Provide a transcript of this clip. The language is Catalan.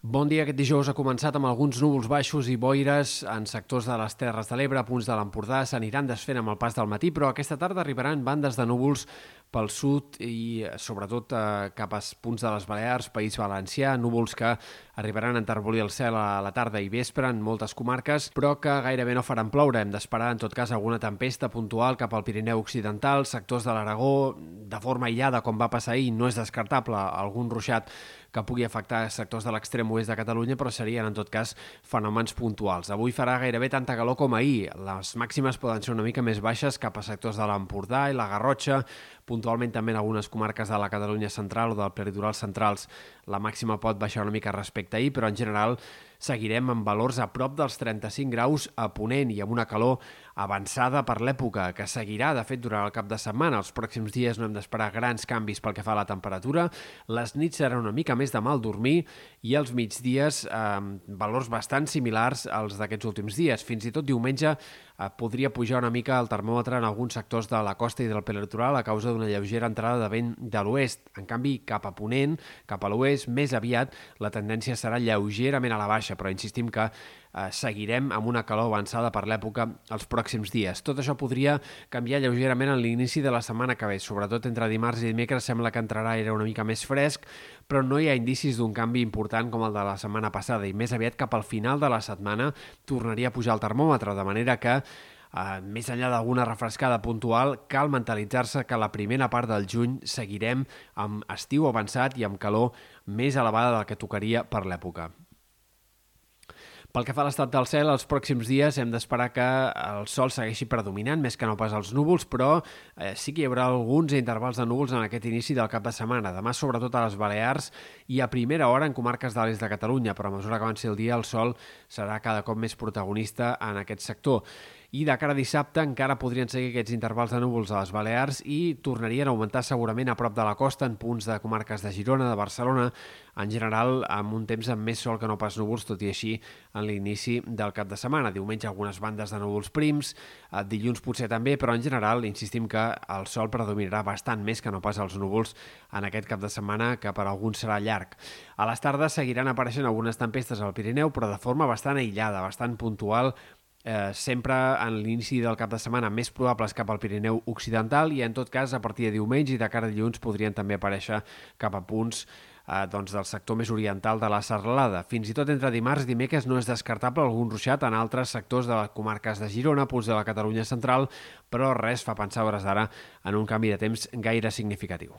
Bon dia. Aquest dijous ha començat amb alguns núvols baixos i boires en sectors de les Terres de l'Ebre, punts de l'Empordà, s'aniran desfent amb el pas del matí, però aquesta tarda arribaran bandes de núvols pel sud i sobretot eh, cap als punts de les Balears, País Valencià, núvols que arribaran a enterbolir el cel a la tarda i vespre en moltes comarques, però que gairebé no faran ploure. Hem d'esperar, en tot cas, alguna tempesta puntual cap al Pirineu Occidental, sectors de l'Aragó, de forma aïllada, com va passar ahir, no és descartable algun ruixat que pugui afectar sectors de l'extrem oest de Catalunya, però serien, en tot cas, fenòmens puntuals. Avui farà gairebé tanta calor com ahir. Les màximes poden ser una mica més baixes cap a sectors de l'Empordà i la Garrotxa, puntualment també en algunes comarques de la Catalunya central o del peritoral centrals. La màxima pot baixar una mica respecte ahir, però en general seguirem amb valors a prop dels 35 graus a Ponent i amb una calor avançada per l'època, que seguirà, de fet, durant el cap de setmana. Els pròxims dies no hem d'esperar grans canvis pel que fa a la temperatura. Les nits seran una mica més de mal dormir i els migdies eh, valors bastant similars als d'aquests últims dies. Fins i tot diumenge eh, podria pujar una mica el termòmetre en alguns sectors de la costa i del peritoral a causa d'una lleugera entrada de vent de l'oest. En canvi, cap a Ponent, cap a l'oest, més aviat la tendència serà lleugerament a la baixa baixa, però insistim que eh, seguirem amb una calor avançada per l'època els pròxims dies. Tot això podria canviar lleugerament en l'inici de la setmana que ve, sobretot entre dimarts i dimecres sembla que entrarà era una mica més fresc, però no hi ha indicis d'un canvi important com el de la setmana passada i més aviat cap al final de la setmana tornaria a pujar el termòmetre, de manera que Uh, més enllà d'alguna refrescada puntual, cal mentalitzar-se que la primera part del juny seguirem amb estiu avançat i amb calor més elevada del que tocaria per l'època. Pel que fa a l'estat del cel, els pròxims dies hem d'esperar que el sol segueixi predominant, més que no pas els núvols, però eh, sí que hi haurà alguns intervals de núvols en aquest inici del cap de setmana. Demà, sobretot a les Balears i a primera hora en comarques de l'est de Catalunya, però a mesura que avanci el dia el sol serà cada cop més protagonista en aquest sector i de cara a dissabte encara podrien seguir aquests intervals de núvols a les Balears i tornarien a augmentar segurament a prop de la costa en punts de comarques de Girona, de Barcelona, en general amb un temps amb més sol que no pas núvols, tot i així en l'inici del cap de setmana. Diumenge algunes bandes de núvols prims, eh, dilluns potser també, però en general insistim que el sol predominarà bastant més que no pas els núvols en aquest cap de setmana, que per alguns serà llarg. A les tardes seguiran apareixent algunes tempestes al Pirineu, però de forma bastant aïllada, bastant puntual, eh, sempre en l'inici del cap de setmana més probables cap al Pirineu Occidental i en tot cas a partir de diumenge i de cara a dilluns podrien també aparèixer cap a punts eh, doncs del sector més oriental de la Serralada. Fins i tot entre dimarts i dimecres no és descartable algun ruixat en altres sectors de les comarques de Girona, punts de la Catalunya central, però res fa pensar hores d'ara en un canvi de temps gaire significatiu.